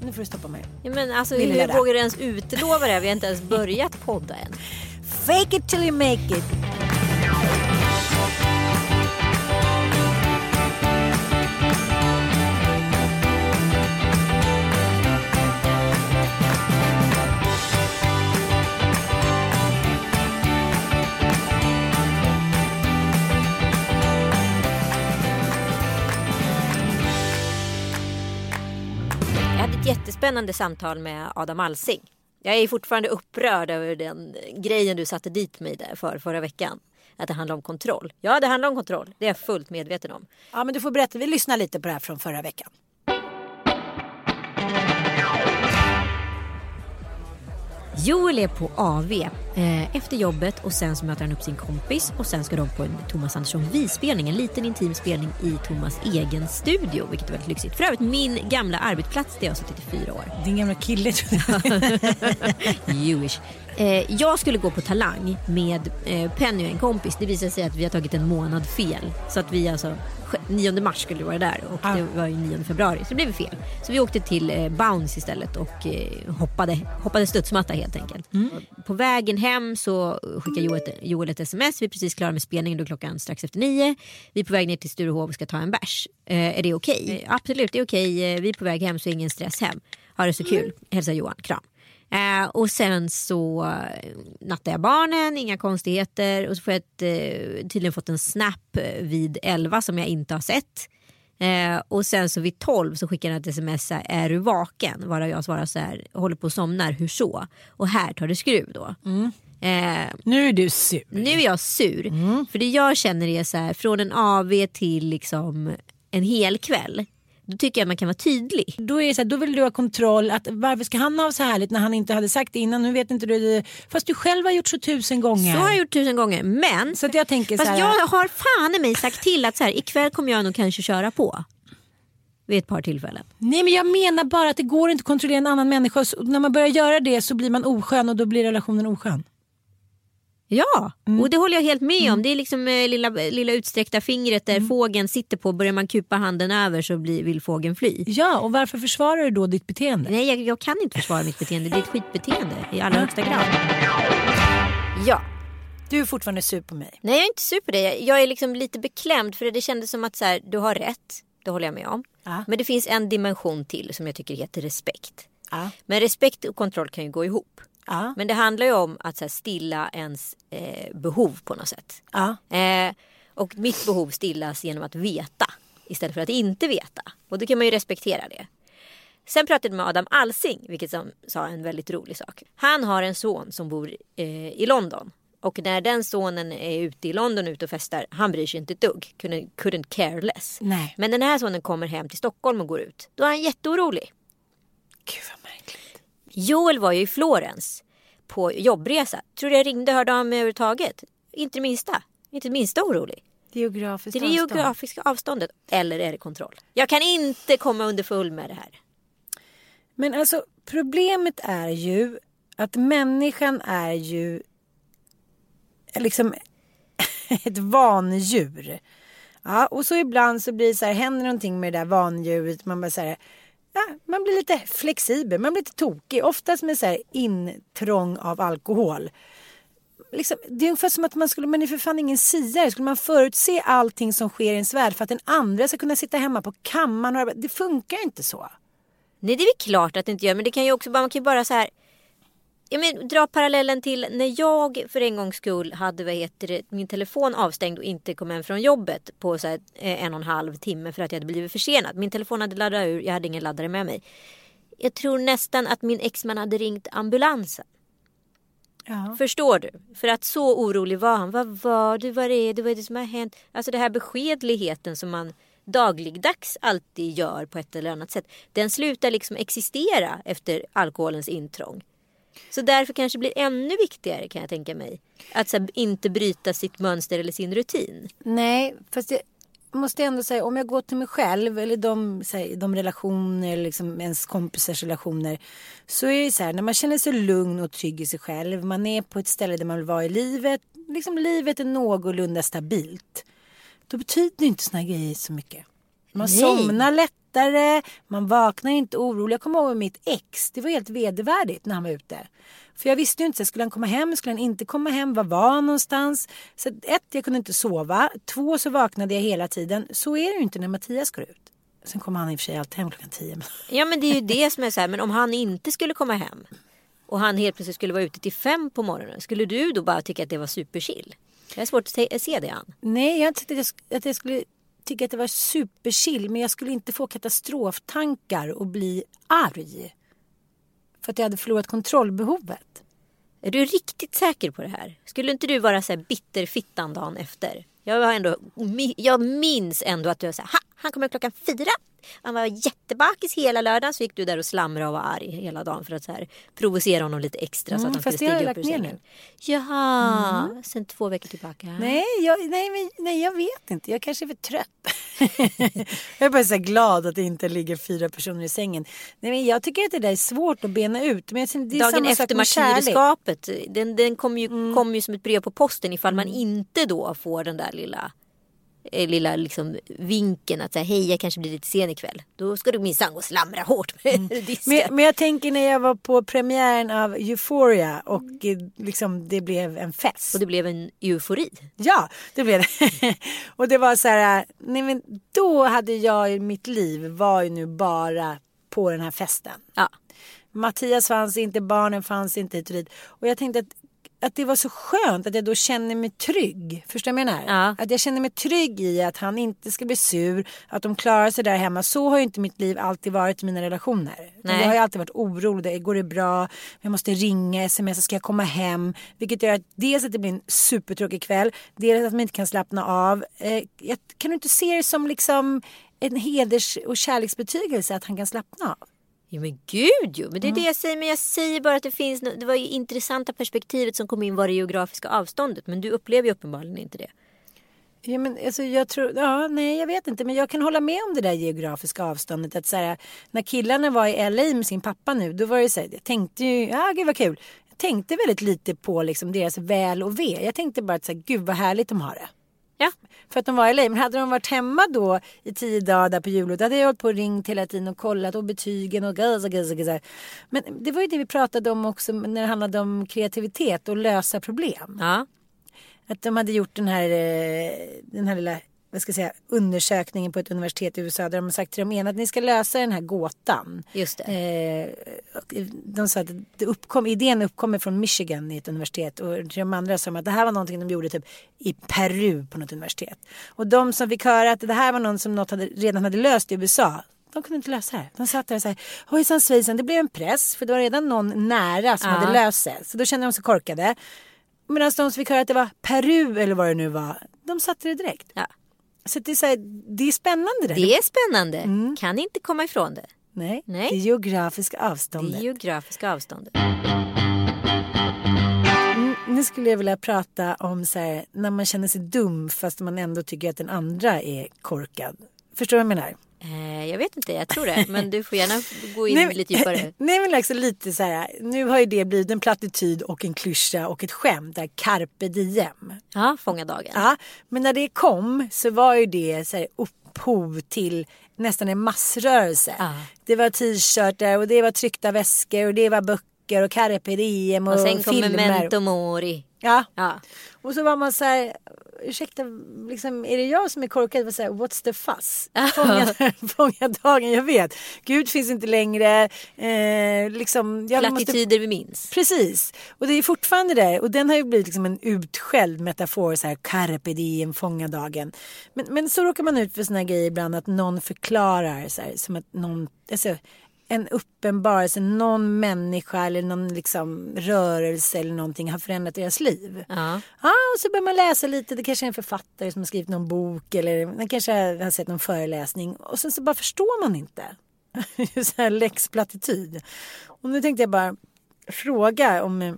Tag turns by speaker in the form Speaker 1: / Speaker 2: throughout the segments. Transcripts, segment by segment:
Speaker 1: nu får du stoppa mig.
Speaker 2: Ja, men alltså, hur vågar du ens utlova det? Vi har inte ens börjat podda än.
Speaker 1: Fake it till you make it.
Speaker 2: Jättespännande samtal med Adam Alsing. Jag är fortfarande upprörd över den grejen du satte dit mig där för förra veckan. Att det handlar om kontroll. Ja, det handlar om kontroll. Det är jag fullt medveten om.
Speaker 1: Ja, men du får berätta. Vi lyssnar lite på det här från förra veckan.
Speaker 2: Joel är på AV efter jobbet och sen så möter han upp sin kompis och sen ska de på en Thomas Andersson Vi-spelning, en liten intim spelning i Thomas egen studio, vilket är väldigt lyxigt. För övrigt min gamla arbetsplats där jag har suttit i fyra år.
Speaker 1: Din gamla kille
Speaker 2: Jewish. Eh, jag skulle gå på Talang med eh, Penny och en kompis. Det visade sig att vi har tagit en månad fel. Så att vi alltså 9 mars skulle vi vara där och ah. det var ju 9 februari så det blev fel. Så vi åkte till eh, Bounce istället och eh, hoppade, hoppade studsmatta helt enkelt. Mm. På vägen hem så skickade Joel, Joel ett sms. Vi är precis klara med spelningen då klockan strax efter nio. Vi är på väg ner till Sturehov och ska ta en bärs. Eh, är det okej? Okay? Eh, absolut, det är okej. Okay. Eh, vi är på väg hem så ingen stress hem. Ha det så kul. Hälsa Johan. Kram. Eh, och sen så eh, nattar jag barnen, inga konstigheter. Och så får jag ett, eh, tydligen fått en snap vid 11 som jag inte har sett. Eh, och sen så vid 12 så skickar han ett sms. Är du vaken? Varav jag svarar så här. Håller på att somna. Hur så? Och här tar det skruv då.
Speaker 1: Mm. Eh, nu är du sur.
Speaker 2: Nu är jag sur. Mm. För det jag känner är så här. Från en AV till liksom en hel kväll då tycker jag att man kan vara tydlig.
Speaker 1: Då, är det så här, då vill du ha kontroll. Att, varför ska han ha så härligt när han inte hade sagt det innan? Nu vet inte du det. Fast du själv har gjort så tusen gånger.
Speaker 2: Så har jag gjort tusen gånger. Men
Speaker 1: så jag tänker
Speaker 2: fast
Speaker 1: så här,
Speaker 2: jag har fan i mig sagt till att så här, ikväll kommer jag nog kanske köra på. Vid ett par tillfällen.
Speaker 1: Nej men jag menar bara att det går inte att kontrollera en annan människa. När man börjar göra det så blir man oskön och då blir relationen oskön.
Speaker 2: Ja, mm. och det håller jag helt med mm. om. Det är liksom eh, lilla, lilla utsträckta fingret där mm. fågeln sitter på. Börjar man kupa handen över så blir, vill fågeln fly.
Speaker 1: Ja, och varför försvarar du då ditt beteende?
Speaker 2: Nej, jag, jag kan inte försvara mitt beteende. Det är ett skitbeteende i allra högsta grad. Ja.
Speaker 1: Du är fortfarande sur på mig.
Speaker 2: Nej, jag är inte sur på dig. Jag är liksom lite beklämd för det kändes som att så här, du har rätt. Det håller jag med om. Ja. Men det finns en dimension till som jag tycker heter respekt. Ja. Men respekt och kontroll kan ju gå ihop. Ja. Men det handlar ju om att här, stilla ens eh, behov på något sätt. Ja. Eh, och mitt behov stillas genom att veta istället för att inte veta. Och då kan man ju respektera det. Sen pratade jag med Adam Alsing, vilket som sa en väldigt rolig sak. Han har en son som bor eh, i London. Och när den sonen är ute i London ute och festar, han bryr sig inte ett dugg. Couldn't, couldn't care less.
Speaker 1: Nej.
Speaker 2: Men den här sonen kommer hem till Stockholm och går ut. Då är han jätteorolig.
Speaker 1: Gud vad märkligt.
Speaker 2: Joel var ju i Florens på jobbresa. Tror du jag ringde och hörde av mig överhuvudtaget? Inte det minsta. Inte det minsta orolig.
Speaker 1: Det geografiska,
Speaker 2: det geografiska avståndet. Eller är det kontroll? Jag kan inte komma under full med det här.
Speaker 1: Men alltså problemet är ju att människan är ju liksom ett vandjur. Ja, och så ibland så blir det så här, händer någonting med det där vandjuret. Man bara så här, ja, man blir lite flexibel, man blir lite tokig. Oftast med så här intrång av alkohol. Liksom, det är ungefär som att man skulle, man är för fan ingen siare. Skulle man förutse allting som sker i ens värld för att den andra ska kunna sitta hemma på kammaren och arbeta. Det funkar inte så.
Speaker 2: Nej det är väl klart att det inte gör men det kan ju också bara, man kan ju bara så här Ja, men, dra parallellen till när jag för en gångs skull hade vad heter det, min telefon avstängd och inte kom hem från jobbet på så här, eh, en och en halv timme för att jag hade blivit försenad. Min telefon hade laddat ur, jag hade ingen laddare med mig. Jag tror nästan att min exman hade ringt ambulansen. Ja. Förstår du? För att så orolig var han. Vad var det? Vad är det? Vad är det som har hänt? Alltså det här beskedligheten som man dagligdags alltid gör på ett eller annat sätt. Den slutar liksom existera efter alkoholens intrång. Så därför kanske det blir ännu viktigare kan jag tänka mig. Att så här, inte bryta sitt mönster eller sin rutin.
Speaker 1: Nej, fast jag måste ändå säga om jag går till mig själv eller de, här, de relationer, liksom ens kompisars relationer. Så är det så här, när man känner sig lugn och trygg i sig själv. Man är på ett ställe där man vill vara i livet. Liksom livet är någorlunda stabilt. Då betyder inte såna grejer så mycket. Man
Speaker 2: Nej.
Speaker 1: somnar lättare, man vaknar inte orolig. Jag kommer ihåg med mitt ex, det var helt vedervärdigt när han var ute. För jag visste ju inte, skulle han komma hem, skulle han inte komma hem, var var han någonstans? Så ett, jag kunde inte sova. Två, så vaknade jag hela tiden. Så är det ju inte när Mattias går ut. Sen kommer han i och för sig alltid hem klockan tio.
Speaker 2: Ja men det är ju det som är så här, men om han inte skulle komma hem och han helt plötsligt skulle vara ute till fem på morgonen. Skulle du då bara tycka att det var superchill? Jag har svårt att se- det Ann.
Speaker 1: Nej, jag har inte tyckt att jag, sk- att jag skulle tycka att det var superchill. Men jag skulle inte få katastroftankar och bli arg. För att jag hade förlorat kontrollbehovet.
Speaker 2: Är du riktigt säker på det här? Skulle inte du vara så här bitterfittan dagen efter? Jag, har ändå, jag minns ändå att du sa ha, han kommer klockan fyra. Han var jättebakis hela lördagen så gick du där och slamrade och var arg hela dagen för att så här, provocera honom lite extra så
Speaker 1: Mm,
Speaker 2: att han
Speaker 1: fast
Speaker 2: skulle stiga upp ur sängen. Jaha, sen två veckor tillbaka.
Speaker 1: Nej, jag, nej, men, nej, jag vet inte. Jag kanske är för trött. jag är bara så glad att det inte ligger fyra personer i sängen. Nej, men jag tycker att det där är svårt att bena ut. Men det är
Speaker 2: Dagen efter martyrskapet, den, den kommer ju, kom ju som ett brev på posten ifall
Speaker 1: Mm.
Speaker 2: man inte då får den där lilla lilla liksom vinken att säga hej jag kanske blir lite sen ikväll. Då ska du minsann gå och slamra hårt med disken.
Speaker 1: Men, men jag tänker när jag var på premiären av Euphoria och eh, liksom det blev en fest.
Speaker 2: Och det blev en eufori.
Speaker 1: Ja, det blev det. och det var så här, nej men då hade jag i mitt liv var ju nu bara på den här festen.
Speaker 2: Ja.
Speaker 1: Mattias fanns inte, barnen fanns inte hit och dit. Och jag tänkte att, att det var så skönt att jag då känner mig trygg. Förstår du vad jag menar?
Speaker 2: Ja.
Speaker 1: Att jag känner mig trygg i att han inte ska bli sur, att de klarar sig där hemma. Så har ju inte mitt liv alltid varit i mina relationer.
Speaker 2: Nej.
Speaker 1: Jag har ju alltid varit orolig. Det- Går det bra? Jag måste ringa, smsa, ska jag komma hem? Vilket gör att dels att det blir en supertråkig kväll, dels att man inte kan slappna av. Eh, jag, kan du inte se det som liksom en heders och kärleksbetygelse att han kan slappna av?
Speaker 2: Jo men gud jo, men det är det jag säger. Men jag säger bara att det finns, det var ju intressanta perspektivet som kom in var det geografiska avståndet. Men du upplever ju uppenbarligen inte det.
Speaker 1: Ja, men alltså, jag tror, ja, nej, jag vet inte, men jag kan hålla med om det där geografiska avståndet. Att så här, när killarna var i LA med sin pappa nu, då var det så här, jag tänkte ju, ja gud vad kul. Jag tänkte väldigt lite på liksom deras väl och ve. Jag tänkte bara att så här, gud vad härligt de har det.
Speaker 2: Ja.
Speaker 1: För att de var i LA. Men hade de varit hemma då i tio dagar där på jullov, då hade jag hållit på och ringt hela tiden och kollat och betygen och gaza, gaza, gaza. Men det var ju det vi pratade om också när det handlade om kreativitet och lösa problem.
Speaker 2: Ja.
Speaker 1: Att de hade gjort den här, eh, den här lilla vad ska jag säga, undersökningen på ett universitet i USA där de har sagt till de ena att ni ska lösa den här gåtan.
Speaker 2: Just det.
Speaker 1: Eh, de sa att det uppkom, idén uppkommer från Michigan i ett universitet och de andra sa att det här var någonting de gjorde typ i Peru på något universitet. Och de som fick höra att det här var någon som något hade, redan hade löst i USA de kunde inte lösa det. De satt där och sa hojsan svejsan, det blev en press för det var redan någon nära som
Speaker 2: Ja.
Speaker 1: hade löst det. Så då kände de sig korkade. Medan de som fick höra att det var Peru eller vad det nu var, de satte det direkt.
Speaker 2: Ja.
Speaker 1: Så det är, så här, det är spännande det.
Speaker 2: Det är spännande. Kan inte komma ifrån det.
Speaker 1: Nej,
Speaker 2: Nej.
Speaker 1: det geografiska
Speaker 2: Det
Speaker 1: avståndet.
Speaker 2: geografiska avståndet.
Speaker 1: Mm, Nu skulle jag vilja prata om så här, när man känner sig dum fast man ändå tycker att den andra är korkad. Förstår du vad jag menar?
Speaker 2: Eh, jag vet inte, jag tror det. Men du får gärna gå in
Speaker 1: Nej,
Speaker 2: lite djupare.
Speaker 1: Nej men liksom lite så här, nu har ju det blivit en plattityd och en klyscha och ett skämt, där carpe diem.
Speaker 2: Ja, fånga dagen.
Speaker 1: Ja, men när det kom så var ju det så här, upphov till nästan en massrörelse.
Speaker 2: Ja.
Speaker 1: Det var t-shirtar och det var tryckta väskor och det var böcker och carpe diem och,
Speaker 2: Och sen kommer
Speaker 1: filmer.
Speaker 2: Memento Mori.
Speaker 1: Ja.
Speaker 2: Ja.
Speaker 1: Och så var man så här, ursäkta, liksom, är det jag som är korkad? Var så här, What's the fuss? Fånga, dagen, jag vet. Gud finns inte längre. Eh, liksom, jag måste
Speaker 2: Plattityder vi minns.
Speaker 1: Precis. Och det är fortfarande det. Och den har ju blivit liksom en utskälld metafor. Så här, carpe diem, fånga dagen. Men, men så råkar man ut för såna grejer ibland. Att någon förklarar. Så här, som att någon... Alltså, en uppenbarelse, någon människa eller någon liksom rörelse eller någonting har förändrat deras liv.
Speaker 2: Ja.
Speaker 1: Ja, och så börjar man läsa lite. Det kanske är en författare som har skrivit någon bok eller man kanske har sett någon föreläsning. Och sen så bara förstår man inte. så här läxplattityd. Och nu tänkte jag bara, fråga om eh,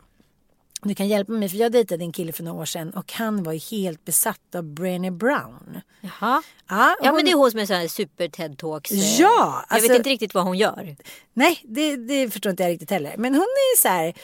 Speaker 1: du kan hjälpa mig för jag dejtade en kille för några år sedan och han var ju helt besatt av Brené Brown.
Speaker 2: Jaha.
Speaker 1: Ja,
Speaker 2: Ja
Speaker 1: hon-
Speaker 2: men det är hon som är sån här super TED Talks. eh,
Speaker 1: Ja,
Speaker 2: Jag
Speaker 1: alltså-
Speaker 2: vet inte riktigt vad hon gör.
Speaker 1: Nej, det, det förstår inte jag riktigt heller. Men hon är så här,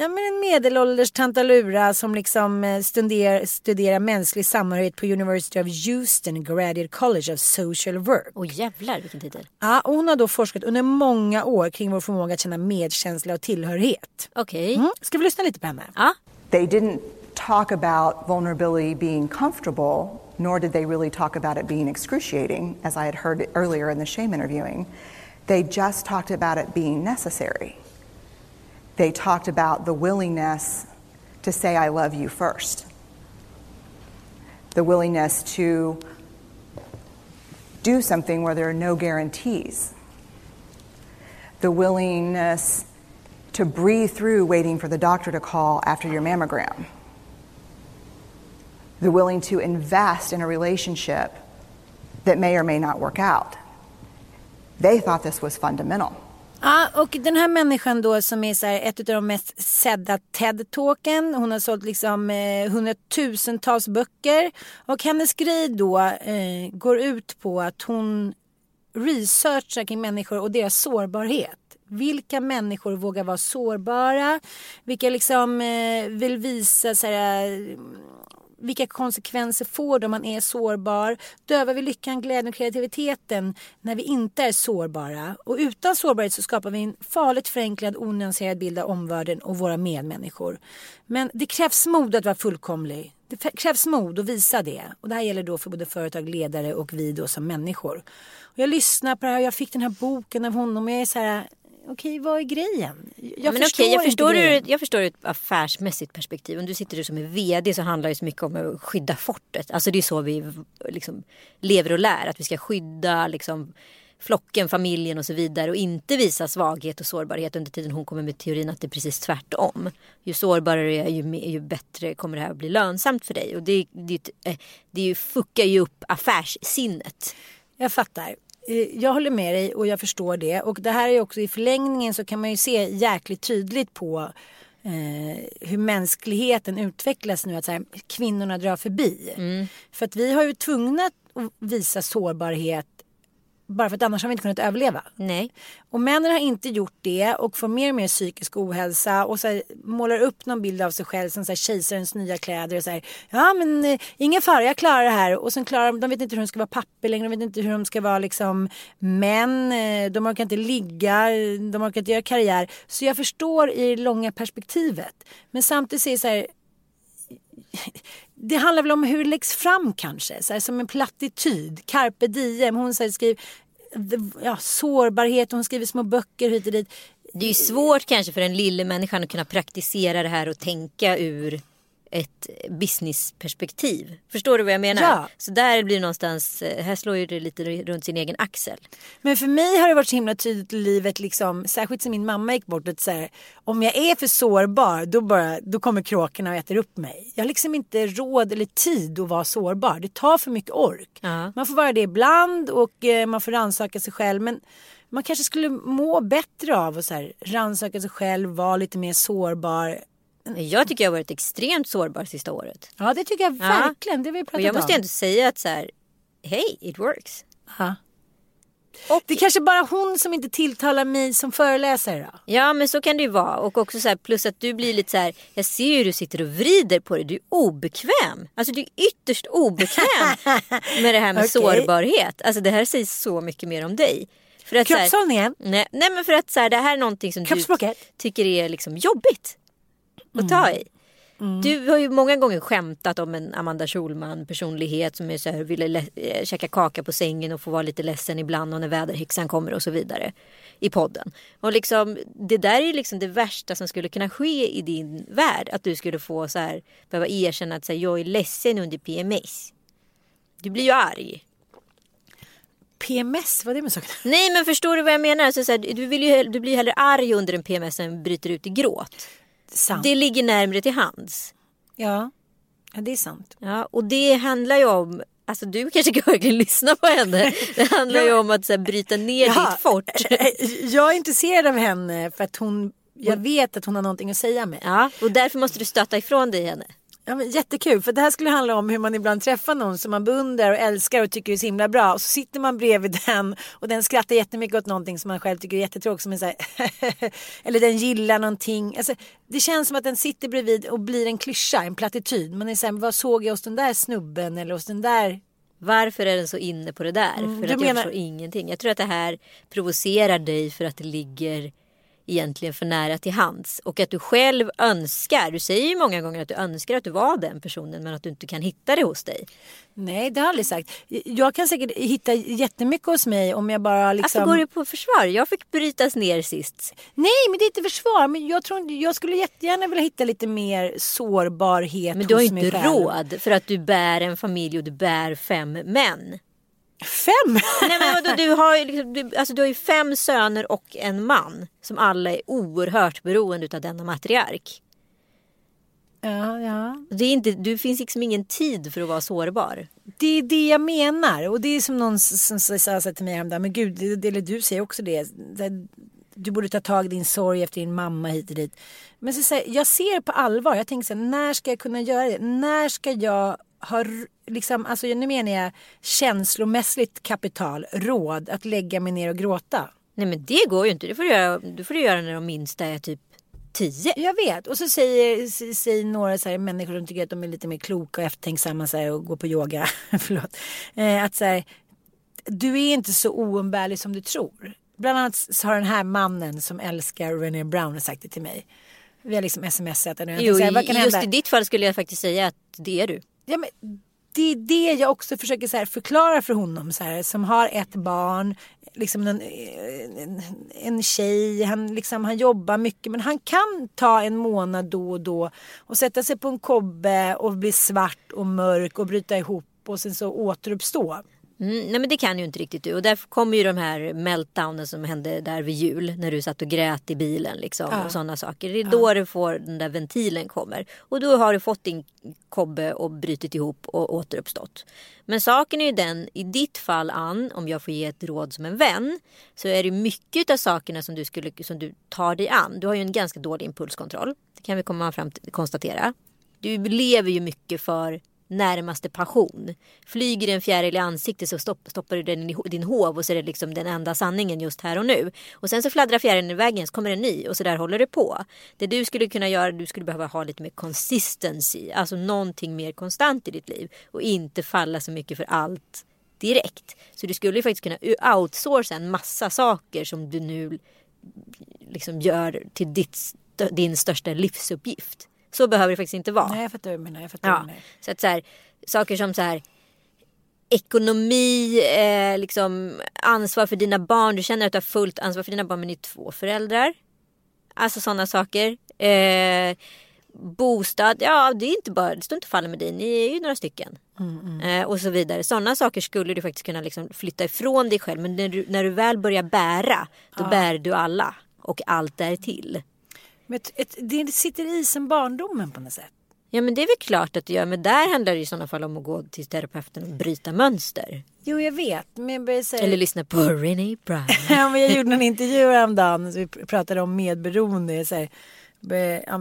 Speaker 1: ja men en medelålders tantalura som liksom eh, studerar, studerar mänsklig samhörighet på University of Houston Graduate College of Social Work.
Speaker 2: Åh jävlar vilken titel.
Speaker 1: Ja, och hon har då forskat under många år kring vår förmåga att känna medkänsla och tillhörighet.
Speaker 2: Okej.
Speaker 1: Mm. Ska vi lyssna lite på henne?
Speaker 2: Ja.
Speaker 3: They didn't talk about vulnerability being comfortable, nor did they really talk about it being excruciating, as I had heard earlier in the shame interviewing. They just talked about it being necessary. They talked about the willingness to say, I love you first, the willingness to do something where there are no guarantees, the willingness to breathe through waiting for the doctor to call after your mammogram, the willing to invest in a relationship that may or may not work out. They thought this was fundamental.
Speaker 1: Ja, och den här människan då som är så här, ett av de mest sedda TED-talken. Hon har sålt liksom eh, hundratusentals böcker. Och hennes grej då eh, går ut på att hon researchar kring människor och deras sårbarhet. Vilka människor vågar vara sårbara? Vilka liksom eh, vill visa så här, eh, vilka konsekvenser får det om man är sårbar? Dövar vi lyckan, glädjen och kreativiteten när vi inte är sårbara? Och utan sårbarhet så skapar vi en farligt förenklad, onyanserad bild av omvärlden och våra medmänniskor. Men det krävs mod att vara fullkomlig. Det krävs mod att visa det. Och det här gäller då för både företag, ledare och vi då som människor. Och jag lyssnar på det här och jag fick den här boken av honom och jag är så här, okej vad är grejen? Jag
Speaker 2: men
Speaker 1: förstår
Speaker 2: okej, jag, förstår ur, jag förstår ur ett affärsmässigt perspektiv. Om du sitter som är VD så handlar det så mycket om att skydda fortet. Alltså det är så vi liksom lever och lär. Att vi ska skydda liksom, flocken, familjen och så vidare. Och inte visa svaghet och sårbarhet under tiden hon kommer med teorin att det är precis tvärtom. Ju sårbarare du är ju, ju bättre kommer det här att bli lönsamt för dig. Och det, det, eh, det ju fuckar ju upp affärssinnet.
Speaker 1: Jag fattar. Eh, Jag håller med dig och jag förstår det. Och det här är också i förlängningen så kan man ju se jäkligt tydligt på eh, hur mänskligheten utvecklas nu. Att så här, kvinnorna drar förbi. För att vi har ju tvungna att visa sårbarhet bara för att annars har vi inte kunnat överleva.
Speaker 2: Nej.
Speaker 1: Och männen har inte gjort det och får mer och mer psykisk ohälsa och så här, målar upp någon bild av sig själv som så här, kejsarens nya kläder och så här, ja men eh, ingen fara jag klarar det här och sen klarar de, de vet inte hur de ska vara papper längre, de vet inte hur de ska vara liksom män, eh, de orkar inte ligga, de orkar inte göra karriär. Så jag förstår i det långa perspektivet. Men samtidigt det så här, det handlar väl om hur det läggs fram kanske. Så här, som en plattityd. Carpe diem. Hon så här, skriver ja, sårbarhet. Hon skriver små böcker hit och dit.
Speaker 2: Det är ju svårt kanske för den lille människan att kunna praktisera det här och tänka ur ett businessperspektiv. Förstår du vad jag menar?
Speaker 1: Ja.
Speaker 2: Så där blir det någonstans, eh, här slår ju det lite runt sin egen axel.
Speaker 1: Men för mig har det varit så himla tydligt i livet, liksom, särskilt sen min mamma gick bort. Att så här, om jag är för sårbar då, bara, då kommer kråkorna och äter upp mig. Jag har liksom inte råd eller tid att vara sårbar. Det tar för mycket ork.
Speaker 2: Ja.
Speaker 1: Man får vara det ibland och eh, man får rannsaka sig själv. Men man kanske skulle må bättre av att så här, rannsaka sig själv, vara lite mer sårbar.
Speaker 2: Jag tycker jag har varit extremt sårbar sista året.
Speaker 1: Ja det tycker jag
Speaker 2: Ja.
Speaker 1: verkligen. Det har vi pratat
Speaker 2: Och jag måste
Speaker 1: om.
Speaker 2: ändå säga att så här, hej, it works.
Speaker 1: Ja.
Speaker 2: Och,
Speaker 1: Det är kanske bara hon som inte tilltalar mig som föreläsare då.
Speaker 2: Ja men så kan det ju vara. Och också så här, plus att du blir lite så här, jag ser ju hur du sitter och vrider på det. Du är obekväm. Alltså du är ytterst obekväm med det här med
Speaker 1: Okej.
Speaker 2: sårbarhet. Alltså det här säger så mycket mer om dig. För att,
Speaker 1: Kroppshållningen.
Speaker 2: nej, nej men för att så här, det här är någonting som du tycker är liksom jobbigt att ta i. Du har ju många gånger skämtat om en Amanda Schulman personlighet som är så här, ville eh, käka kaka på sängen och få vara lite ledsen ibland och när väderhäxan kommer och så vidare i podden. Och liksom, det där är liksom det värsta som skulle kunna ske i din värld. Att du skulle få så här, behöva erkänna att så här, jag är ledsen under PMS. Du blir ju arg.
Speaker 1: PMS, vad är det med saken?
Speaker 2: Nej men förstår du vad jag menar? Alltså, så här, du, vill ju, du blir ju hellre arg under en PMS än bryter ut i gråt.
Speaker 1: Sant.
Speaker 2: Det ligger närmare till hands.
Speaker 1: Ja. ja, det är sant.
Speaker 2: Ja, och det handlar ju om, alltså du kanske kan verkligen lyssna på henne. Det handlar ju om att så här, bryta ner
Speaker 1: Ja.
Speaker 2: ditt fort.
Speaker 1: Jag är intresserad av henne för att hon jag vet att hon har någonting att säga med.
Speaker 2: Ja, och därför måste du stöta ifrån dig henne.
Speaker 1: Ja, men jättekul, för det här skulle handla om hur man ibland träffar någon som man beundrar och älskar och tycker är så himla bra. Och så sitter man bredvid den och den skrattar jättemycket åt någonting som man själv tycker är jättetråkigt. Som är så här, eller den gillar någonting. Alltså, det känns som att den sitter bredvid och blir en klyscha, en plattityd. Man är så här, vad såg jag hos den där snubben eller hos den där
Speaker 2: varför är den så inne på det där?
Speaker 1: Mm,
Speaker 2: för att
Speaker 1: menar-
Speaker 2: jag förstår ingenting. Jag tror att det här provocerar dig för att det ligger egentligen för nära till hands. Och att du själv önskar, du säger ju många gånger att du önskar att du var den personen men att du inte kan hitta det hos dig.
Speaker 1: Nej, det har jag aldrig sagt. Jag kan säkert hitta jättemycket hos mig om jag bara liksom...
Speaker 2: Varför går du på försvar? Jag fick brytas ner sist.
Speaker 1: Nej, men det är inte försvar. Men jag, tror, jag skulle jättegärna vilja hitta lite mer sårbarhet
Speaker 2: Men du har
Speaker 1: hos
Speaker 2: ju
Speaker 1: mig
Speaker 2: inte råd för att du bär en familj och du bär fem män.
Speaker 1: Fem?
Speaker 2: Nej men vadå, du har liksom, du, alltså, du har ju fem söner och en man som alla är oerhört beroende av denna matriark.
Speaker 1: ja, ja.
Speaker 2: Det, är inte, du finns liksom ingen tid för att vara sårbar.
Speaker 1: Det är det jag menar. Och det är som någon som sa så här till mig häromdagen. Men gud, det, det, eller du säger också det. Det- Du borde ta tag i din sorg efter din mamma hit och dit. Men så säger jag ser på allvar. Jag tänker så här, när ska jag kunna göra det? När ska jag ha, r- liksom, alltså nu menar jag känslomässigt kapital, råd att lägga mig ner och gråta.
Speaker 2: Nej men det går ju inte. Det får du göra, det får du göra när de minsta är typ tio.
Speaker 1: Jag vet. Och så säger, säger några så här, människor som tycker att de är lite mer kloka och eftertänksamma så här, och går på yoga. Förlåt. Eh, att så här, du är inte så oumbärlig som du tror. Bland annat har den här mannen som älskar René Brown sagt det till mig. Vi har liksom smsat.
Speaker 2: Jo, just
Speaker 1: hända?
Speaker 2: i ditt fall skulle jag faktiskt säga att det är du.
Speaker 1: Ja, men det är det jag också försöker så här förklara för honom så här, som har ett barn, liksom en, en, en tjej, han, liksom, han jobbar mycket men han kan ta en månad då och då och sätta sig på en kobbe och bli svart och mörk och bryta ihop och sen så återuppstå.
Speaker 2: Mm, nej men det kan ju inte riktigt du. Och därför kommer ju de här meltdownen som hände där vid jul. När du satt och grät i bilen liksom.
Speaker 1: Ja.
Speaker 2: Och sådana saker. Det är då du får den där ventilen kommer. Och då har du fått din kobbe och brutit ihop och återuppstått. Men saken är ju den, i ditt fall Ann, om jag får ge ett råd som en vän. Så är det mycket av sakerna som du, skulle, som du tar dig an. Du har ju en ganska dålig impulskontroll. Det kan vi komma fram till, konstatera. Du lever ju mycket för närmaste passion. Flyger en fjäril i ansiktet så stopp, stoppar du den i din hov och så är det liksom den enda sanningen just här och nu. Och sen så fladdrar fjärilen iväg igen så kommer en ny och så där håller det på. Det du skulle kunna göra, du skulle behöva ha lite mer consistency, alltså någonting mer konstant i ditt liv och inte falla så mycket för allt direkt. Så du skulle ju faktiskt kunna outsourca en massa saker som du nu liksom gör till ditt, din största livsuppgift. Så behöver det faktiskt inte vara.
Speaker 1: Nej jag fattar vad du menar. Jag fattar
Speaker 2: Ja, så att så här, saker som så här ekonomi, eh, liksom ansvar för dina barn. Du känner att du har fullt ansvar för dina barn men ni är två föräldrar. Alltså sådana saker. Eh, bostad, ja det är inte bara, det står inte och faller med dig, ni är ju några stycken. Eh, och så vidare. Sådana saker skulle du faktiskt kunna liksom flytta ifrån dig själv. Men när du, när du väl börjar bära, då bär du alla. Och allt där till.
Speaker 1: Men det sitter i som barndomen på något sätt.
Speaker 2: Ja men det är väl klart att det gör. Men där handlar det i sådana fall om att gå till terapeuten och bryta mönster.
Speaker 1: Jo jag vet men jag säga
Speaker 2: Eller lyssna på René Brown.
Speaker 1: Ja, men jag gjorde en intervju häromdagen så vi pr- pratade om medberoende. Så här,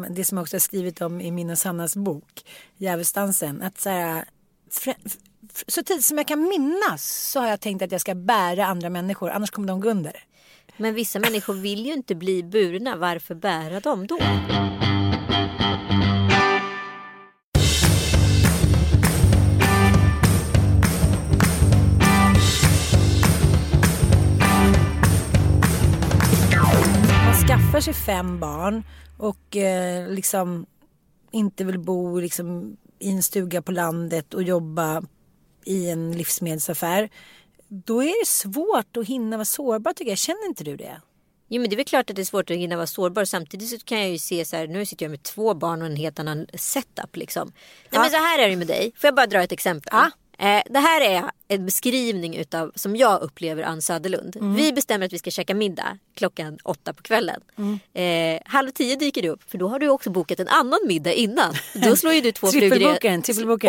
Speaker 1: det som jag också har skrivit om i min och Sannas bok Djävulsdansen. Att så, här, så tidigt som jag kan minnas så har jag tänkt att jag ska bära andra människor annars kommer de gå under.
Speaker 2: Men vissa människor vill ju inte bli burna. Varför bära dem då?
Speaker 1: Man skaffar sig fem barn och eh, liksom inte vill bo liksom, i en stuga på landet och jobba i en livsmedelsaffär. Då är det svårt att hinna vara sårbar tycker jag. Känner inte du det?
Speaker 2: Jo men det är väl klart att det är svårt att hinna vara sårbar. Samtidigt så kan jag ju se så här. Nu sitter jag med två barn och en helt annan setup liksom. Nej men så här är det med dig. Får jag bara dra ett exempel?
Speaker 1: Ja.
Speaker 2: Eh, det här är en beskrivning utav som jag upplever Ann Söderlund. Vi bestämmer att vi ska käka middag klockan åtta på kvällen. Eh, halv tio dyker du upp för då har du också bokat en annan middag innan. Då slår ju du två flugor i.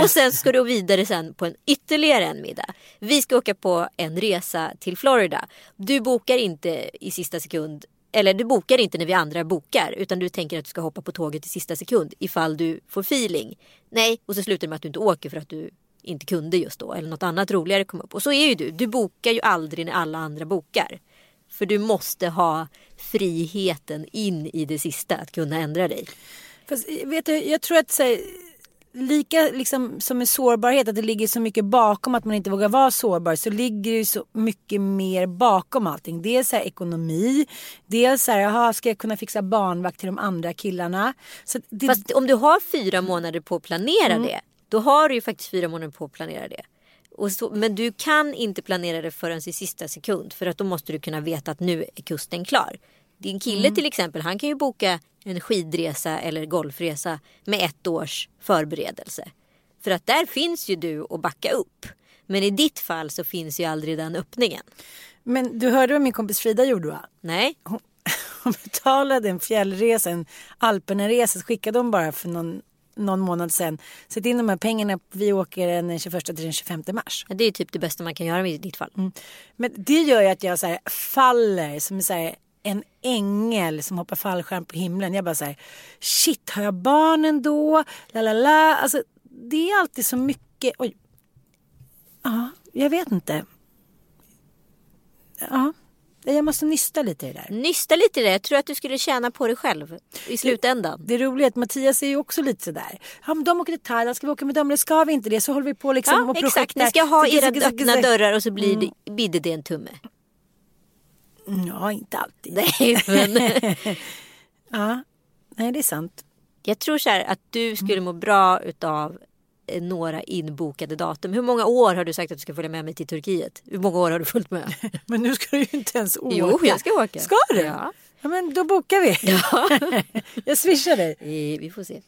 Speaker 2: Och sen ska du vidare sen på en ytterligare en middag. Vi ska åka på en resa till Florida. Du bokar inte i sista sekund eller du bokar inte när vi andra bokar utan du tänker att du ska hoppa på tåget i sista sekund ifall du får feeling. Nej, och så slutar det med att du inte åker för att du inte kunde just då eller något annat roligare kom upp. Och så är ju du. Du bokar ju aldrig när alla andra bokar. För du måste ha friheten in i det sista att kunna ändra dig.
Speaker 1: Fast, vet du, jag tror att här, lika liksom, som med sårbarhet, att det ligger så mycket bakom att man inte vågar vara sårbar, så ligger det så mycket mer bakom allting. Dels här, ekonomi, dels så här, jaha, ska jag kunna fixa barnvakt till de andra killarna? Så det,
Speaker 2: Fast om du har fyra månader på att planera det, då har du ju faktiskt fyra månader på att planera det. Så, men du kan inte planera det förrän i sista sekund för att då måste du kunna veta att nu är kusten klar. Din kille till exempel, han kan ju boka en skidresa eller golfresa med ett års förberedelse. För att där finns ju du att backa upp. Men i ditt fall så finns ju aldrig den öppningen.
Speaker 1: Men du hörde vad min kompis Frida gjorde va?
Speaker 2: Nej,
Speaker 1: Hon, hon betalade en fjällresa, en Alperna-resa, så skickade hon bara för någon, någon månad sedan. Sätt in de här pengarna, vi åker den 21 till den 25 mars.
Speaker 2: det är typ det bästa man kan göra i ditt fall.
Speaker 1: Men det gör ju att jag så här, faller som så här, en ängel som hoppar fallskärm på himlen. Jag bara så här, shit har jag barnen då? La la la. Alltså det är alltid så mycket. Oj. Ja, jag vet inte. Ja, jag måste nysta lite i det där.
Speaker 2: Nysta lite i det. Jag tror att du skulle tjäna på det själv i slutändan.
Speaker 1: Det roliga är att Mattias är ju också lite sådär. Ja, men de åker till Thailand, ska vi åka med dem eller ska vi inte det? Så håller vi på liksom
Speaker 2: Ja,
Speaker 1: och
Speaker 2: exakt.
Speaker 1: projektar.
Speaker 2: Ni ska ha era öppna dörrar och så blir det, bidde det en tumme.
Speaker 1: Ja, inte alltid.
Speaker 2: Nej, men
Speaker 1: Ja, nej det är sant.
Speaker 2: jag tror så här att du skulle må bra utav några inbokade datum. Hur många år har du sagt att du ska följa med mig till Turkiet? Hur många år har du följt med?
Speaker 1: Men nu ska du ju inte ens åka.
Speaker 2: Jo, jag ska åka.
Speaker 1: Ska du?
Speaker 2: Ja.
Speaker 1: Ja, men då bokar vi. jag swishar dig.
Speaker 2: Eh, Vi får se.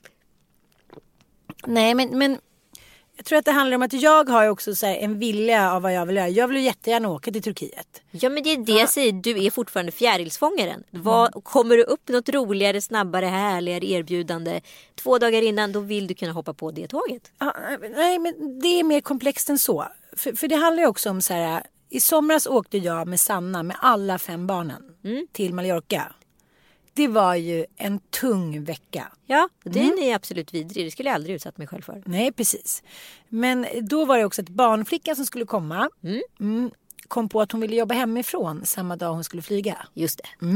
Speaker 1: Nej, men, men jag tror att det handlar om att jag har också så en vilja av vad jag vill göra. Jag vill ju jättegärna åka till Turkiet.
Speaker 2: Ja men det är det jag säger, du är fortfarande fjärilsfångaren. Vad, kommer du upp något roligare, snabbare, härligare erbjudande två dagar innan då vill du kunna hoppa på det tåget.
Speaker 1: Ja, nej, men det är mer komplext än så. För, för det handlar ju också om så här. I somras åkte jag med Sanna med alla fem barnen till Mallorca. Det var ju en tung vecka.
Speaker 2: Ja, det är ni absolut vidrig. Det skulle jag aldrig utsatt mig själv för.
Speaker 1: Nej, precis. Men då var det också ett barnflicka som skulle komma. Mm. Kom på att hon ville jobba hemifrån samma dag hon skulle flyga.
Speaker 2: Just det.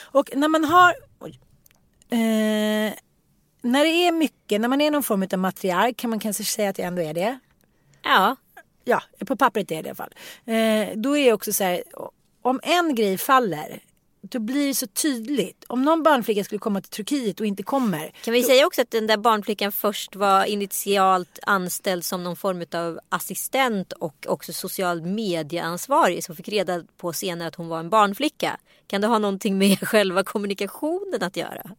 Speaker 1: Och när man har... Oj. Eh, när det är mycket, när man är någon form av matriark kan man kanske säga att jag ändå är det.
Speaker 2: Ja,
Speaker 1: Ja, på pappret är det i alla fall. Eh, då är det också så här, om en grej faller, då blir det så tydligt. Om någon barnflicka skulle komma till Turkiet och inte kommer.
Speaker 2: Kan vi säga också att den där barnflickan först var initialt anställd som någon form av assistent och också social medieansvarig som fick reda på senare att hon var en barnflicka. Kan det ha någonting med själva kommunikationen att göra?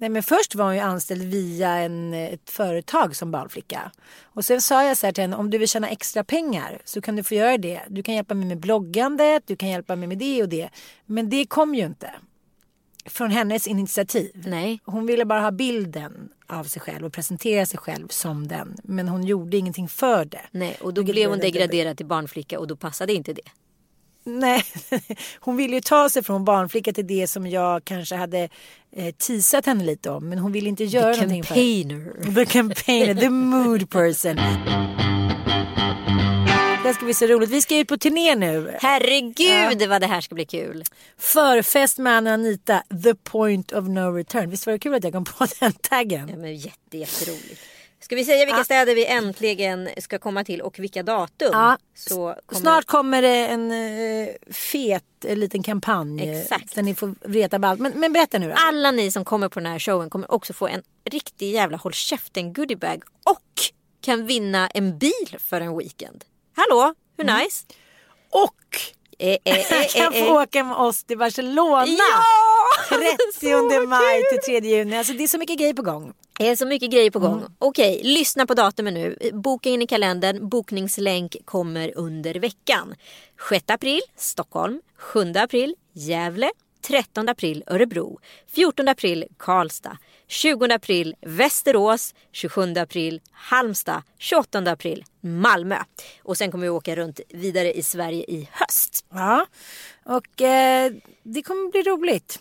Speaker 1: Nej men först var hon ju anställd via en, ett företag som barnflicka. Och sen sa jag så här till henne, om du vill tjäna extra pengar så kan du få göra det. Du kan hjälpa mig med bloggandet, du kan hjälpa mig med det och det. Men det kom ju inte. Från hennes initiativ.
Speaker 2: Nej.
Speaker 1: Hon ville bara ha bilden av sig själv och presentera sig själv som den. Men hon gjorde ingenting för det.
Speaker 2: Nej, och då
Speaker 1: Vilket
Speaker 2: blev hon degraderad till barnflicka och då passade inte det.
Speaker 1: Nej, hon ville ju ta sig från barnflicka till det som jag kanske hade eh, teasat henne lite om. Men hon ville inte göra någonting för
Speaker 2: Campaigner.
Speaker 1: The campaigner, the mood person. Det ska bli så roligt. Vi ska ut på turné nu.
Speaker 2: Herregud vad det här ska bli kul.
Speaker 1: Förfest med Anna och Anita, the point of no return. Visst var det kul att jag kom på den taggen?
Speaker 2: Ja, men jätte, jätteroligt. Ska vi säga vilka städer vi äntligen ska komma till och vilka datum?
Speaker 1: Ja,
Speaker 2: Så kommer...
Speaker 1: Snart kommer det en eh, fet eh, liten kampanj. eh,
Speaker 2: Exakt.
Speaker 1: Där ni får veta på allt. Men, men berätta nu då.
Speaker 2: Alla ni som kommer på den här showen kommer också få en riktig jävla håll käften goodiebag och kan vinna en bil för en weekend. Hallå, hur
Speaker 1: Mm.
Speaker 2: nice?
Speaker 1: Och
Speaker 2: Eh, eh, eh,
Speaker 1: kan få åka med oss till Barcelona.
Speaker 2: Ja!
Speaker 1: 30 maj till 3 juni. Alltså det är så mycket grejer på gång.
Speaker 2: Det är så mycket grejer på gång.
Speaker 1: Mm.
Speaker 2: Okej, lyssna på datumen nu. Boka in i kalendern. Bokningslänk kommer under veckan. 6 april Stockholm. 7 april Gävle. 13 april Örebro. 14 april Karlstad. 20 april Västerås, 27 april Halmstad, 28 april Malmö. Och sen kommer vi åka runt vidare i Sverige i höst.
Speaker 1: Ja, och eh, det kommer bli roligt.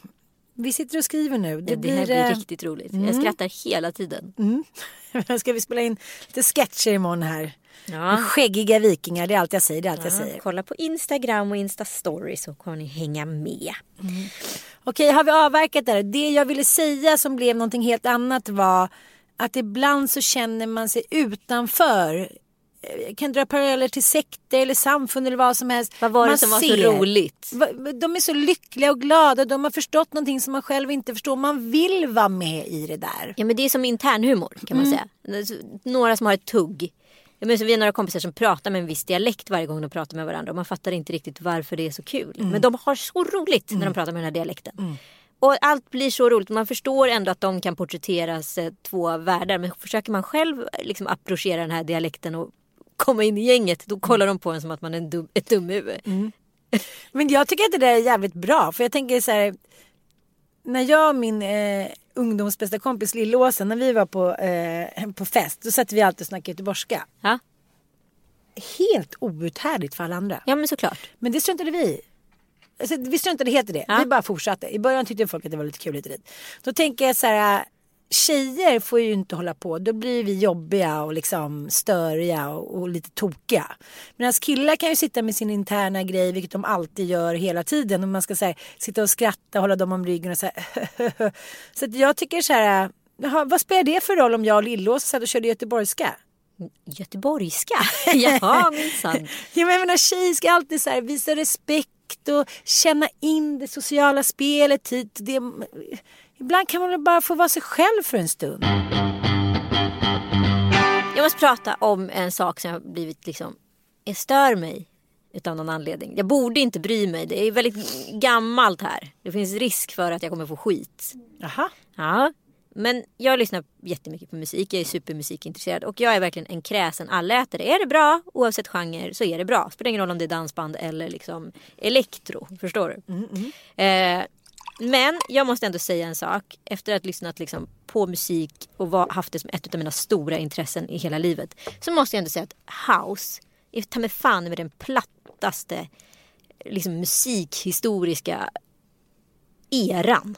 Speaker 1: Vi sitter och skriver nu.
Speaker 2: Det, det här blir eh, riktigt roligt. Jag skrattar hela tiden.
Speaker 1: Mm. Ska vi spela in lite sketcher imorgon här? Ja. Skäggiga vikingar, det är allt jag säger. Det är allt ja, jag säger.
Speaker 2: Kolla på Instagram och Insta-story så kommer ni hänga med.
Speaker 1: Mm. Okej, har vi avverkat det? Det jag ville säga som blev någonting helt annat var att ibland så känner man sig utanför kan dra paralleller till sekter eller samfund eller vad som helst.
Speaker 2: Vad var det man som var ser, så roligt?
Speaker 1: De är så lyckliga och glada. De har förstått någonting som man själv inte förstår. Man vill vara med i det där.
Speaker 2: Ja men det är som internhumor kan man mm. säga. Några som har ett tugg. Jag menar, vi är några kompisar som pratar med en viss dialekt varje gång de pratar med varandra. Och man fattar inte riktigt varför det är så kul. Mm. Men de har så roligt när de mm. pratar med den här dialekten. Mm. Och allt blir så roligt. Man förstår ändå att de kan porträtteras eh, två världar. Men försöker man själv liksom approchera den här dialekten och komma in i gänget. Då kollar de på en som att man är en dum, ett dumhuvud. Mm.
Speaker 1: Men jag tycker att det där är jävligt bra. För jag tänker så här. När jag och min eh, ungdoms bästa kompis Lillåsen, när vi var på, eh, på fest. Då satt vi alltid och snackade göteborgska.
Speaker 2: Ja.
Speaker 1: Helt outhärdligt för alla andra.
Speaker 2: Ja men såklart.
Speaker 1: Men det struntade vi i. Alltså, vi struntade helt i det. Ja. Vi bara fortsatte. I början tyckte folk att det var lite kul och dit. Då tänker jag så här tjejer får ju inte hålla på. Då blir vi jobbiga och liksom störiga och, och lite tokiga. Medan killar kan ju sitta med sin interna grej, vilket de alltid gör hela tiden. Och man ska här, sitta och skratta och hålla dem om ryggen och så här. så jag tycker så här, vad spelar det för roll om jag och Lillås satt och körde göteborgska?
Speaker 2: Göteborgska? Jaha minsann.
Speaker 1: ja, men jag menar tjejer ska alltid så här, visa respekt och känna in det sociala spelet hit. Det, Ibland kan man väl bara få vara sig själv för en stund.
Speaker 2: Jag måste prata om en sak som har blivit liksom, jag stör mig utav någon anledning. Jag borde inte bry mig. Det är väldigt gammalt här. Det finns risk för att jag kommer få skit.
Speaker 1: Jaha.
Speaker 2: Ja. Men jag lyssnar jättemycket på musik. Jag är supermusikintresserad och jag är verkligen en kräsen allätare. Är det bra, oavsett genre, så är det bra. Spelar ingen roll om det är dansband eller liksom elektro. Förstår du? Mm, mm. Eh, men jag måste ändå säga en sak. Efter att ha lyssnat liksom på musik och var, haft det som ett av mina stora intressen i hela livet. Så måste jag ändå säga att house är ta mig fan med den plattaste liksom, musikhistoriska eran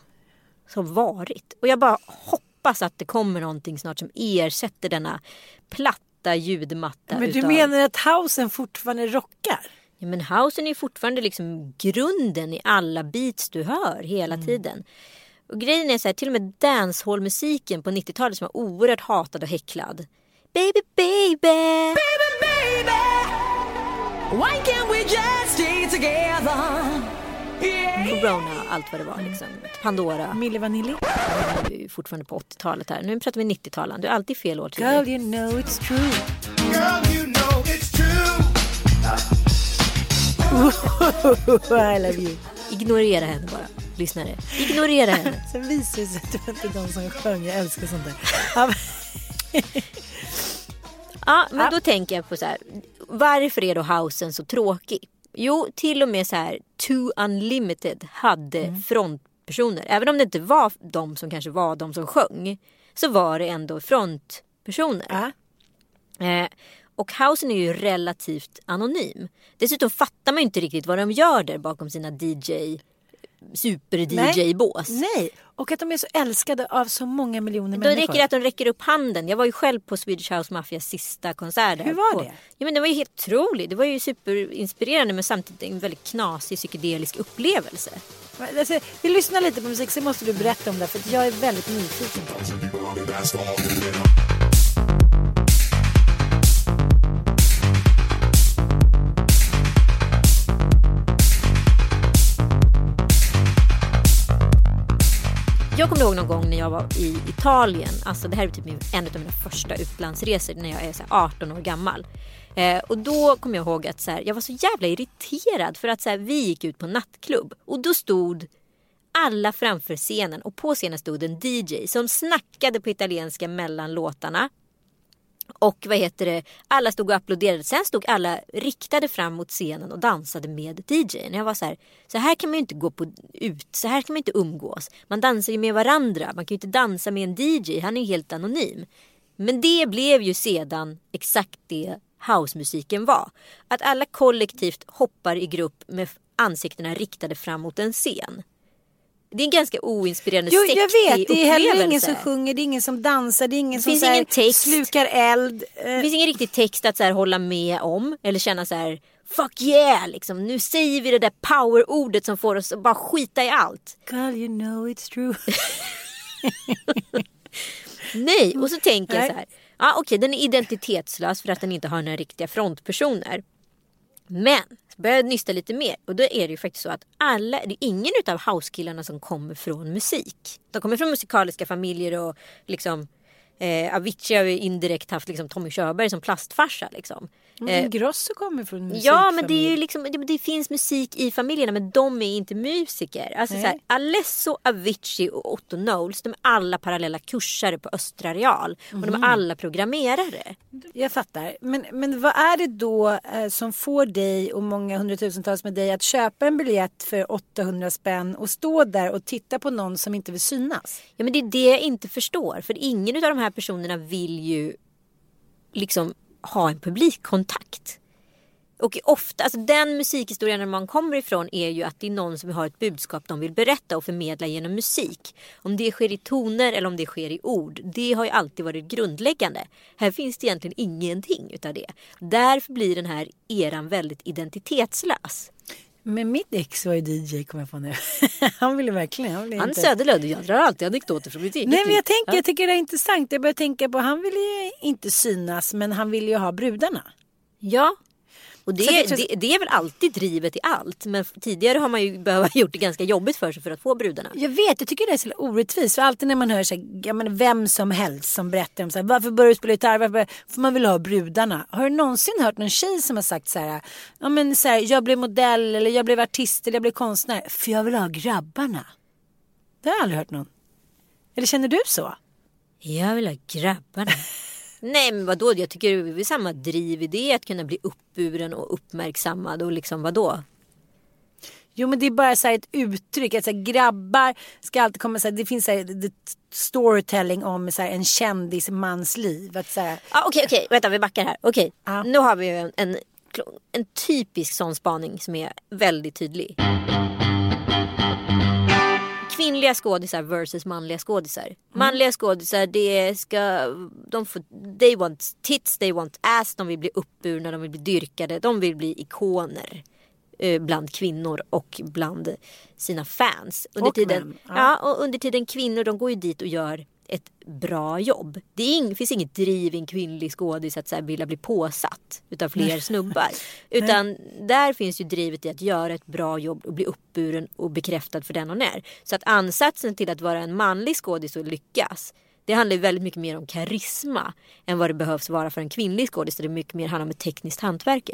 Speaker 2: som varit. Och jag bara hoppas att det kommer någonting snart som ersätter denna platta ljudmatta.
Speaker 1: Men du utav... menar att housen fortfarande rockar?
Speaker 2: Ja, men housen är fortfarande liksom grunden i alla beats du hör hela mm. tiden. Och grejen är så här, till och med dancehall-musiken på 90-talet som var oerhört hatad och häcklad. Baby, baby! Baby, baby! Why can't we just stay together? Yeah. Corona, allt vad det var liksom. Pandora.
Speaker 1: Milli Vanilli.
Speaker 2: Vi är fortfarande på 80-talet här. Nu pratar vi 90-talet. Du är alltid fel år.
Speaker 1: Girl, you know it's true. Girl, I love you.
Speaker 2: Ignorera henne bara, lyssnare. Ignorera henne.
Speaker 1: Sen visar det sig att det var inte de som sjöng. Jag älskar sånt där.
Speaker 2: ja, men då tänker jag på så här. Varför är då housen så tråkig? Jo, till och med så här Too Unlimited hade mm. frontpersoner. Även om det inte var de som kanske var de som sjöng. Så var det ändå frontpersoner. Eh, och housen är ju relativt anonym. Dessutom fattar man ju inte riktigt vad de gör där bakom sina DJ super-DJ-bås.
Speaker 1: Nej. Nej, och att de är så älskade av så många miljoner
Speaker 2: Då
Speaker 1: människor.
Speaker 2: Räcker det att de räcker upp handen. Jag var ju själv på Swedish House Mafias sista konsert.
Speaker 1: Hur var
Speaker 2: på...
Speaker 1: det?
Speaker 2: Ja, men det var ju helt otroligt. Det var ju superinspirerande men samtidigt en väldigt knasig psykedelisk upplevelse.
Speaker 1: Alltså, vi lyssnar lite på musik, sen måste du berätta om det för jag är väldigt nyfiken på det.
Speaker 2: Jag kommer ihåg någon gång när jag var i Italien. Alltså det här är typ en av mina första utlandsresor när jag är så 18 år gammal. Eh, och då kommer jag ihåg att så här, jag var så jävla irriterad för att så här, vi gick ut på nattklubb och då stod alla framför scenen och på scenen stod en DJ som snackade på italienska mellan låtarna. Och vad heter det, alla stod och applåderade. Sen stod alla riktade fram mot scenen och dansade med DJn. Jag var så här, så här kan man ju inte gå på ut, så här kan man inte umgås. Man dansar ju med varandra, man kan ju inte dansa med en DJ, han är ju helt anonym. Men det blev ju sedan exakt det housemusiken var. Att alla kollektivt hoppar i grupp med ansiktena riktade fram mot en scen. Det är en ganska oinspirerande
Speaker 1: Jo, jag vet. Det är heller ingen som sjunger, det är ingen som dansar, det är ingen
Speaker 2: Det
Speaker 1: som
Speaker 2: finns ingen text.
Speaker 1: slukar eld.
Speaker 2: Det finns ingen riktig text att så här hålla med om eller känna så här Fuck yeah! Liksom. Nu säger vi det där powerordet som får oss att bara skita i allt.
Speaker 1: Girl, you know it's true.
Speaker 2: Nej, och så tänker jag så här. Ja, Okej, den är identitetslös för att den inte har några riktiga frontpersoner. Men jag nysta lite mer och då är det ju faktiskt så att alla, det är ingen utav housekillarna som kommer från musik. De kommer från musikaliska familjer och liksom eh, Avicii har ju indirekt haft liksom, Tommy Körberg som plastfarsa. Liksom.
Speaker 1: Men Grosso kommer från musik.
Speaker 2: Ja men det är ju liksom, det, det finns musik i familjerna men de är inte musiker. Alltså
Speaker 1: Nej.
Speaker 2: så här, Alesso, Avicii och Otto Knowles de är alla parallella kursare på Östra Real. Och de är alla programmerare.
Speaker 1: Jag fattar. Men, men vad är det då eh, som får dig och många hundratusentals med dig att köpa en biljett för 800 spänn och stå där och titta på någon som inte vill synas?
Speaker 2: Ja men det är det jag inte förstår. För ingen av de här personerna vill ju liksom ha en publikkontakt. Och ofta, alltså den musikhistorien man kommer ifrån är ju att det är någon som har ett budskap de vill berätta och förmedla genom musik. Om det sker i toner eller om det sker i ord, det har ju alltid varit grundläggande. Här finns det egentligen ingenting utav det. Därför blir den här eran väldigt identitetslös.
Speaker 1: Men mitt ex var ju DJ kommer jag på nu. han ville verkligen. Han, ville
Speaker 2: Han
Speaker 1: inte...
Speaker 2: Söderlund, jag drar alltid anekdoter från mitt eget
Speaker 1: Nej men jag tänker,
Speaker 2: Ja.
Speaker 1: jag tycker det är intressant. Jag börjar tänka på, han ville ju inte synas men han ville ju ha brudarna.
Speaker 2: Ja. Och det,
Speaker 1: det-
Speaker 2: det, det är väl alltid drivet i allt. Men tidigare har man ju behövt gjort det ganska jobbigt för sig för att få brudarna.
Speaker 1: Jag vet, jag tycker det är så orättvist. För alltid när man hör så här, ja, men vem som helst som berättar om så här, varför börjar du spela gitarr? Varför. För man vill ha brudarna. Har du någonsin hört någon tjej som har sagt så här, ja men så här, jag blev modell eller jag blev artist eller jag blev konstnär för jag vill ha grabbarna. Det har jag aldrig hört någon. Eller känner du så?
Speaker 2: Jag vill ha grabbarna. Nej men vadå, jag tycker det är samma driv i det att kunna bli uppburen och uppmärksammad och liksom vadå?
Speaker 1: Jo men det är bara så här ett uttryck. Att så här, grabbar ska alltid komma så här, det finns så här, det, storytelling om så här, en kändismans liv. Att, så här,
Speaker 2: Ah, Okej, okej, vänta vi backar här. Okej,
Speaker 1: Ja.
Speaker 2: nu har vi en, en, en typisk sån spaning som är väldigt tydlig. Kvinnliga skådisar versus manliga skådisar. Manliga skådisar, det ska, de får, they want tits, they want ass, de vill bli uppburna, de vill bli dyrkade, de vill bli ikoner. eh, Bland kvinnor och bland sina fans. Under
Speaker 1: Och
Speaker 2: tiden,
Speaker 1: män, ja.
Speaker 2: ja. och under tiden kvinnor de går ju dit och gör ett bra jobb. Det är ing, finns inget driv i en kvinnlig skådis att så här vilja bli påsatt utav fler snubbar. Utan där finns ju drivet i att göra ett bra jobb och bli uppburen och bekräftad för den hon är. Så att ansatsen till att vara en manlig skådis och lyckas det handlar ju väldigt mycket mer om karisma än vad det behövs vara för en kvinnlig skådis. Det mycket mer handlar om ett tekniskt hantverk.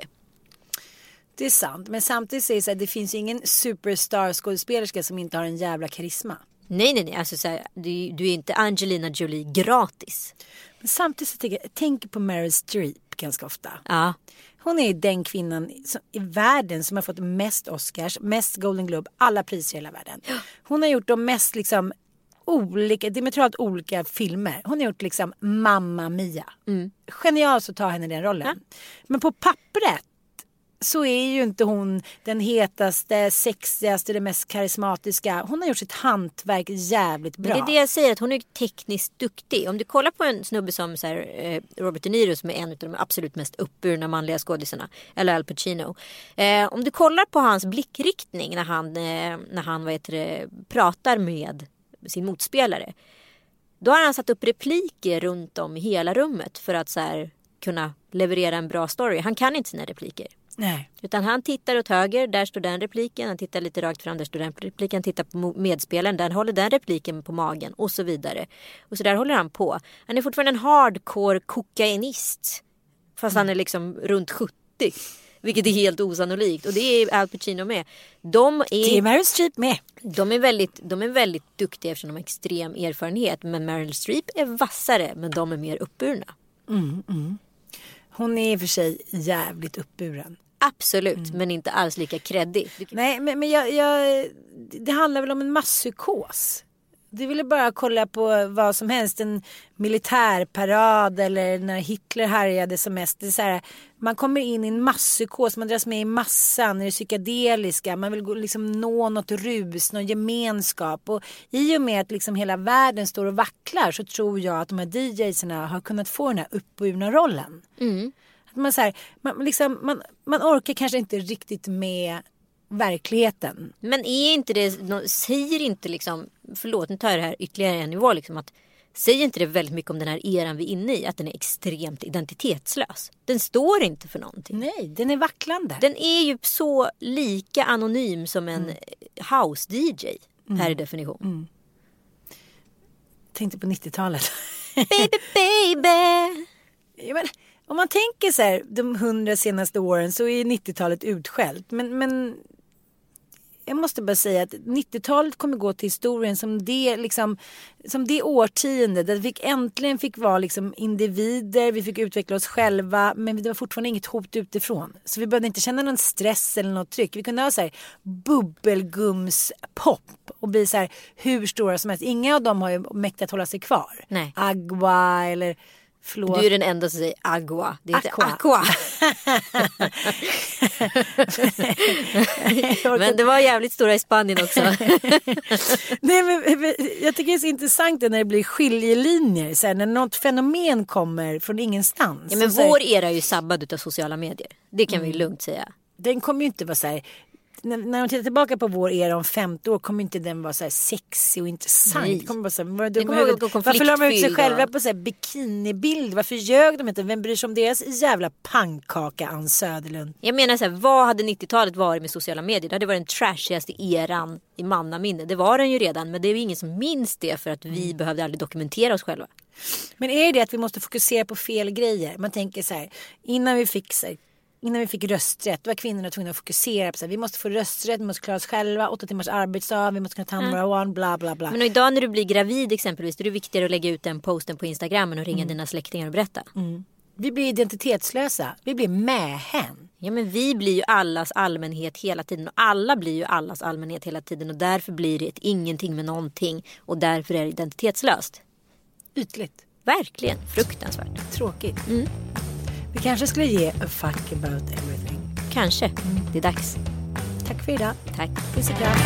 Speaker 1: Det är sant, men samtidigt säger här, det finns ju ingen superstar skådespelerska som inte har en jävla karisma.
Speaker 2: Nej, nej, nej. Alltså, så här, du, du är inte Angelina Jolie gratis.
Speaker 1: Men samtidigt så tänker jag, jag tänker på Meryl Streep ganska ofta.
Speaker 2: Ja.
Speaker 1: Hon är den kvinnan som, i världen som har fått mest Oscars, mest Golden Globe, alla priser i hela världen. Hon har gjort de mest liksom olika, diametralt olika filmer. Hon har gjort liksom Mamma Mia. Genialt att ta henne i den rollen. Men på pappret så är ju inte hon den hetaste, sexigaste, den mest karismatiska. Hon har gjort sitt hantverk jävligt bra.
Speaker 2: Men det är det jag säger, att hon är tekniskt duktig. Om du kollar på en snubbe som så här, eh, Robert De Niro som är en av de absolut mest uppburna manliga skådisarna. Eller Al Pacino. Eh, om du kollar på hans blickriktning när han, eh, när han vad heter det, pratar med sin motspelare. Då har han satt upp repliker runt om i hela rummet för att så här, kunna leverera en bra story. Han kan inte sina repliker.
Speaker 1: Nej.
Speaker 2: Utan han tittar åt höger, där står den repliken. Han tittar lite rakt fram, där står den repliken. Han tittar på medspelaren, där håller den repliken på magen och så vidare. Och så där håller han på. Han är fortfarande en hardcore kokainist. Fast han är liksom runt 70. Vilket är helt osannolikt. Och det är Al Pacino med. De
Speaker 1: Det är
Speaker 2: är,
Speaker 1: Meryl Streep med.
Speaker 2: de är, väldigt, de är väldigt duktiga eftersom de har extrem erfarenhet. Men Meryl Streep är vassare, men de är mer uppburna.
Speaker 1: Hon är i och för sig jävligt uppburen.
Speaker 2: Absolut,
Speaker 1: Mm.
Speaker 2: men inte alls lika kreddig. Du-
Speaker 1: Nej, men, men jag, jag, det handlar väl om en masspsykos. Det ville bara kolla på vad som helst. En militärparad eller när Hitler härjade som mest. Det är så här, man kommer in i en masspsykos, man dras med i massan, i det psykedeliska. Man vill gå, liksom nå något rus, någon gemenskap. Och i och med att liksom hela världen står och vacklar så tror jag att de här DJsarna har kunnat få den här uppburna rollen. Att man, så här, man, liksom, man, man orkar kanske inte riktigt med verkligheten.
Speaker 2: Men är inte det, säger inte liksom, förlåt nu tar jag det här ytterligare en nivå liksom att Säger inte det väldigt mycket om den här eran vi är inne i? Att den är extremt identitetslös. Den står inte för någonting.
Speaker 1: Nej, den är vacklande.
Speaker 2: Den är ju så lika anonym som en
Speaker 1: Mm.
Speaker 2: house-DJ per definition.
Speaker 1: Tänkte på 90-talet.
Speaker 2: Baby, baby!
Speaker 1: Ja, men, om man tänker så här, de hundra senaste åren så är 90-talet utskällt. Men, men jag måste bara säga att 90-talet kommer gå till historien som det, liksom, som det årtionde där vi äntligen fick vara liksom individer, vi fick utveckla oss själva men det var fortfarande inget hot utifrån. Så vi behövde inte känna någon stress eller något tryck. Vi kunde ha så här bubbelgumspop och bli så här hur stora som helst. Inga av dem har ju mäktat hålla sig kvar.
Speaker 2: Nej.
Speaker 1: Agua eller förlåt.
Speaker 2: Du är den enda som säger agua. Det är inte
Speaker 1: Aqua.
Speaker 2: aqua. Men det var jävligt stora i Spanien också.
Speaker 1: Nej, men, men, jag tycker det är så intressant när det blir skiljelinjer. Så här, när något fenomen kommer från ingenstans.
Speaker 2: Ja, men
Speaker 1: Så här,
Speaker 2: vår era är ju sabbad av sociala medier. Det kan
Speaker 1: Mm.
Speaker 2: vi lugnt säga.
Speaker 1: Den kommer ju inte vara så här. När, när de tittar tillbaka på vår era om 50 år kommer inte den vara så här sexig och intressant.
Speaker 2: Nej.
Speaker 1: Det kommer bara så här, vara dumma
Speaker 2: kommer vara
Speaker 1: Varför la de ut sig själva på så här bikinibild? Varför ljög de inte? Vem bryr sig om deras jävla pannkaka Ann Söderlund?
Speaker 2: Jag menar så här, vad hade 90-talet varit med sociala medier? Det hade varit den trashigaste eran i mannaminne. Det var den ju redan men det är ju ingen som minns det för att vi
Speaker 1: Mm.
Speaker 2: behövde aldrig dokumentera oss själva.
Speaker 1: Men är det att vi måste fokusera på fel grejer? Man tänker så här, innan vi fick så här, Innan vi fick rösträtt då var kvinnorna tvungna att fokusera på så här, vi måste få rösträtt, vi måste klara oss själva, åtta timmars arbetsdag, vi måste kunna ta hand om våra barn, bla bla bla.
Speaker 2: Men idag när du blir gravid exempelvis då är det viktigare att lägga ut den posten på Instagram än att
Speaker 1: Mm.
Speaker 2: ringa dina släktingar och berätta.
Speaker 1: Vi blir identitetslösa, vi blir mähän.
Speaker 2: Ja men vi blir ju allas allmänhet hela tiden och alla blir ju allas allmänhet hela tiden och därför blir det ett ingenting med någonting och därför är det identitetslöst.
Speaker 1: Ytligt,
Speaker 2: Verkligen fruktansvärt.
Speaker 1: tråkigt. Vi kanske skulle ge a fuck about everything.
Speaker 2: Kanske. Det är dags.
Speaker 1: Tack för idag.
Speaker 2: Tack.
Speaker 1: Puss och kram.